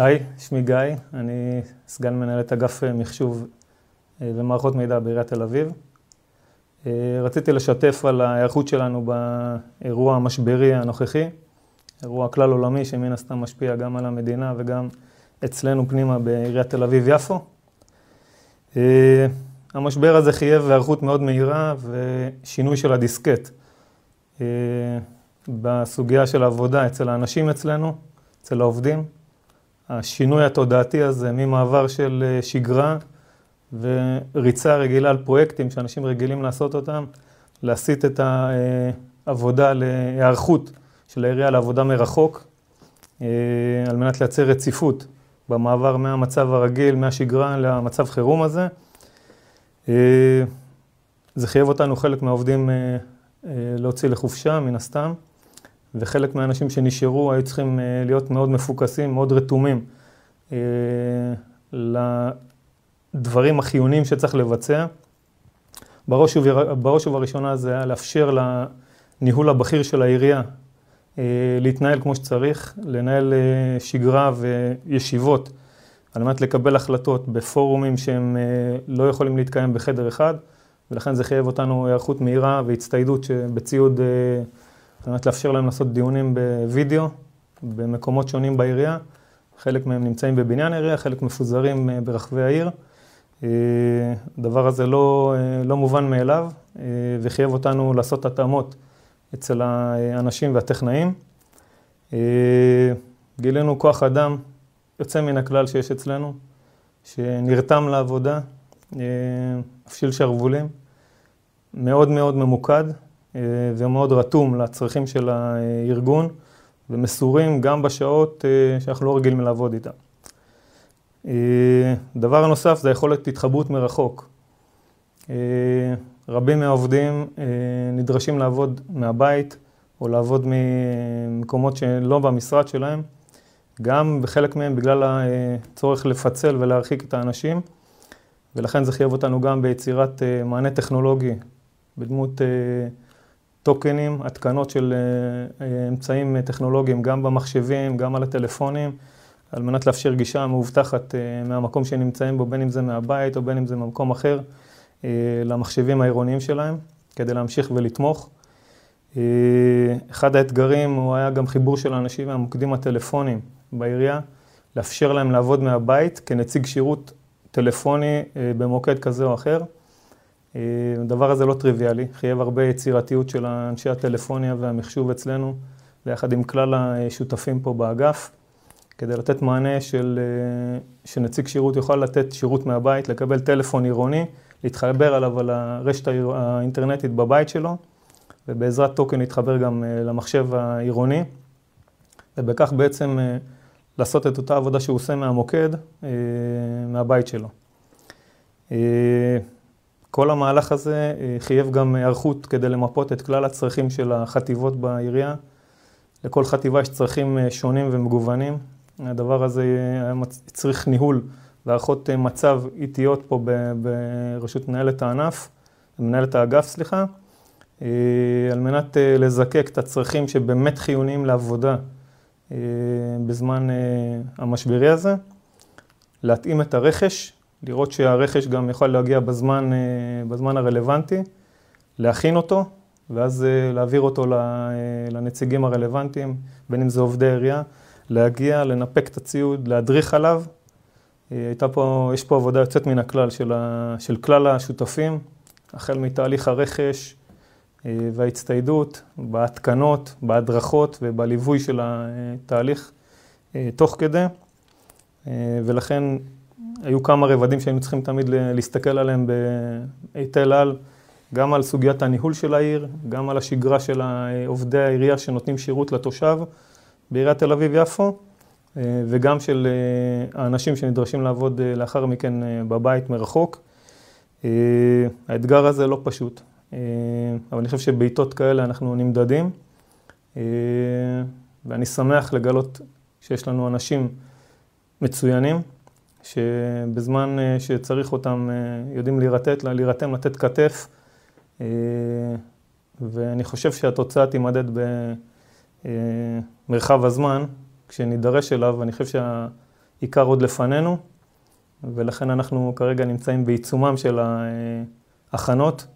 היי, שמי גיא, אני סגן מנהלת אגף מחשוב ומערכות מידע בעיריית תל אביב. רציתי לשתף על ההיערכות שלנו באירוע המשברי הנוכחי, אירוע כלל עולמי שמן הסתם משפיע גם על המדינה וגם אצלנו פנימה בעיריית תל אביב-יפו. המשבר הזה חייב היערכות מאוד מהירה ושינוי של הדיסקט בסוגיה של העבודה אצל האנשים אצלנו, אצל העובדים. השינוי התודעתי הזה ממעבר של שגרה וריצה רגילה על פרויקטים שאנשים רגילים לעשות אותם, להסיט את העבודה להיערכות של העירייה לעבודה מרחוק, על מנת לייצר רציפות במעבר מהמצב הרגיל, מהשגרה למצב חירום הזה. זה חייב אותנו, חלק מהעובדים, להוציא לחופשה, מן הסתם, וחלק מהאנשים שנשארו היו צריכים להיות מאוד מפוקסים, מאוד רתומים לדברים החיוניים שצריך לבצע. בראש ובראשונה זה היה לאפשר לניהול הבכיר של העירייה להתנהל כמו שצריך, לנהל שגרה וישיבות על מנת לקבל החלטות בפורומים שהם לא יכולים להתקיים בחדר אחד, ולכן זה חייב אותנו היערכות מהירה והצטיידות בציוד על מנת לאפשר להם לעשות דיונים בווידאו במקומות שונים בעירייה. חלק מהם נמצאים בבניין העירייה, חלק מפוזרים ברחבי העיר. הדבר הזה לא, לא מובן מאליו וחייב אותנו לעשות התאמות אצל האנשים והטכנאים. גילינו כוח אדם יוצא מן הכלל שיש אצלנו, שנרתם לעבודה, מפשיל שרוולים, מאוד מאוד ממוקד ומאוד רתום לצרכים של הארגון ומסורים גם בשעות שאנחנו לא רגילים לעבוד איתן. דבר נוסף זה יכולת התחברות מרחוק. רבים מהעובדים נדרשים לעבוד מהבית או לעבוד ממקומות שלא במשרד שלהם, גם בחלק מהם בגלל הצורך לפצל ולהרחיק את האנשים, ולכן זה חייב אותנו גם ביצירת מענה טכנולוגי בדמות טוקנים, התקנות של אמצעים טכנולוגיים גם במחשבים, גם על הטלפונים, על מנת לאפשר גישה מאובטחת מהמקום שנמצאים בו, בין אם זה מהבית או בין אם זה ממקום אחר, למחשבים העירוניים שלהם, כדי להמשיך ולתמוך. אחד האתגרים הוא היה גם חיבור של האנשים מהמוקדים הטלפונים בעירייה, לאפשר להם לעבוד מהבית כנציג שירות טלפוני במוקד כזה או אחר. הדבר הזה לא טריוויאלי, חייב הרבה יצירתיות של אנשי הטלפוניה והמחשוב אצלנו, ביחד עם כלל השותפים פה באגף, כדי לתת מענה של שנציג שירות יוכל לתת שירות מהבית, לקבל טלפון עירוני, להתחבר עליו על הרשת האינטרנטית בבית שלו, ובעזרת טוקן להתחבר גם למחשב העירוני, ובכך בעצם לעשות את אותה עבודה שהוא עושה מהמוקד, מהבית שלו. כל המהלך הזה חייב גם היערכות כדי למפות את כלל הצרכים של החטיבות בעירייה. לכל חטיבה יש צרכים שונים ומגוונים. הדבר הזה צריך ניהול והערכות מצב איטיות פה בראשות מנהלת הענף, מנהלת האגף, סליחה, על מנת לזקק את הצרכים שבאמת חיוניים לעבודה בזמן המשברי הזה, להתאים את הרכש, לראות שהרכש גם יכול להגיע בזמן, בזמן הרלוונטי, להכין אותו ואז להעביר אותו לנציגים הרלוונטיים, בין אם זה עובדי העירייה, להגיע, לנפק את הציוד, להדריך עליו. הייתה פה, יש פה עבודה יוצאת מן הכלל של כלל השותפים, החל מתהליך הרכש וההצטיידות, בהתקנות, בהדרכות ובליווי של התהליך תוך כדי, ולכן היו כמה רבדים שהיינו צריכים תמיד להסתכל עליהם בהיטל על, גם על סוגיית הניהול של העיר, גם על השגרה של עובדי העירייה שנותנים שירות לתושב בעיריית תל אביב-יפו, וגם של האנשים שנדרשים לעבוד לאחר מכן בבית מרחוק. האתגר הזה לא פשוט, אבל אני חושב שבעיתות כאלה אנחנו נמדדים, ואני שמח לגלות שיש לנו אנשים מצוינים, שבזמן שצריך אותם יודעים להירתם, לתת כתף, ואני חושב שהתוצאה תימדד במרחב הזמן, כשנידרש אליו, ואני חושב עיקר עוד לפנינו, ולכן אנחנו כרגע נמצאים בעיצומם של ההכנות,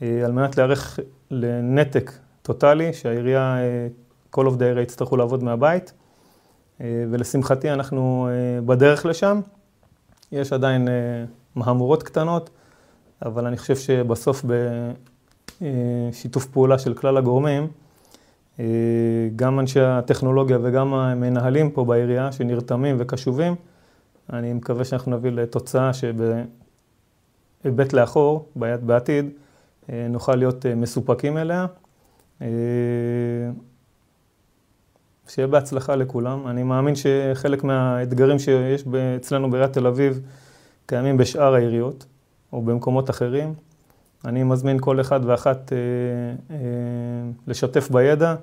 על מנת להיערך לנתק טוטאלי, שהעירייה, כל עובדי העירייה יצטרכו לעבוד מהבית, ולשמחתי אנחנו בדרך לשם. יש עדיין מהמורות קטנות, אבל אני חושב שבסוף בשיתוף פעולה של כלל הגורמים, גם אנשי הטכנולוגיה וגם המנהלים פה בעירייה שנרתמים וקשובים, אני מקווה שאנחנו נביא לתוצאה שבהיבט לאחור, בעתיד, נוכל להיות מסופקים אליה. שיהיה בהצלחה לכולם. אני מאמין שחלק מהאתגרים שיש אצלנו בעיריית תל אביב קיימים בשאר העיריות או במקומות אחרים. אני מזמין כל אחד ואחת לשתף בידע.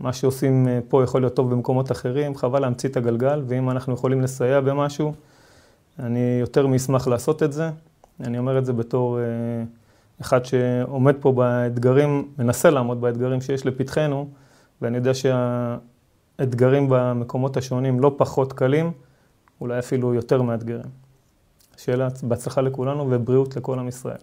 מה שעושים פה יכול להיות טוב במקומות אחרים, חבל להמציא את הגלגל, ואם אנחנו יכולים לסייע במשהו, אני יותר מאשמח לעשות את זה. אני אומר את זה בתור אחד שעומד פה באתגרים, מנסה לעמוד באתגרים שיש לפתחנו, ואני יודע שהאתגרים במקומות השונים לא פחות קלים, אולי אפילו יותר מאתגרים. שיהיה בהצלחה לכולנו ובריאות לכל עם ישראל.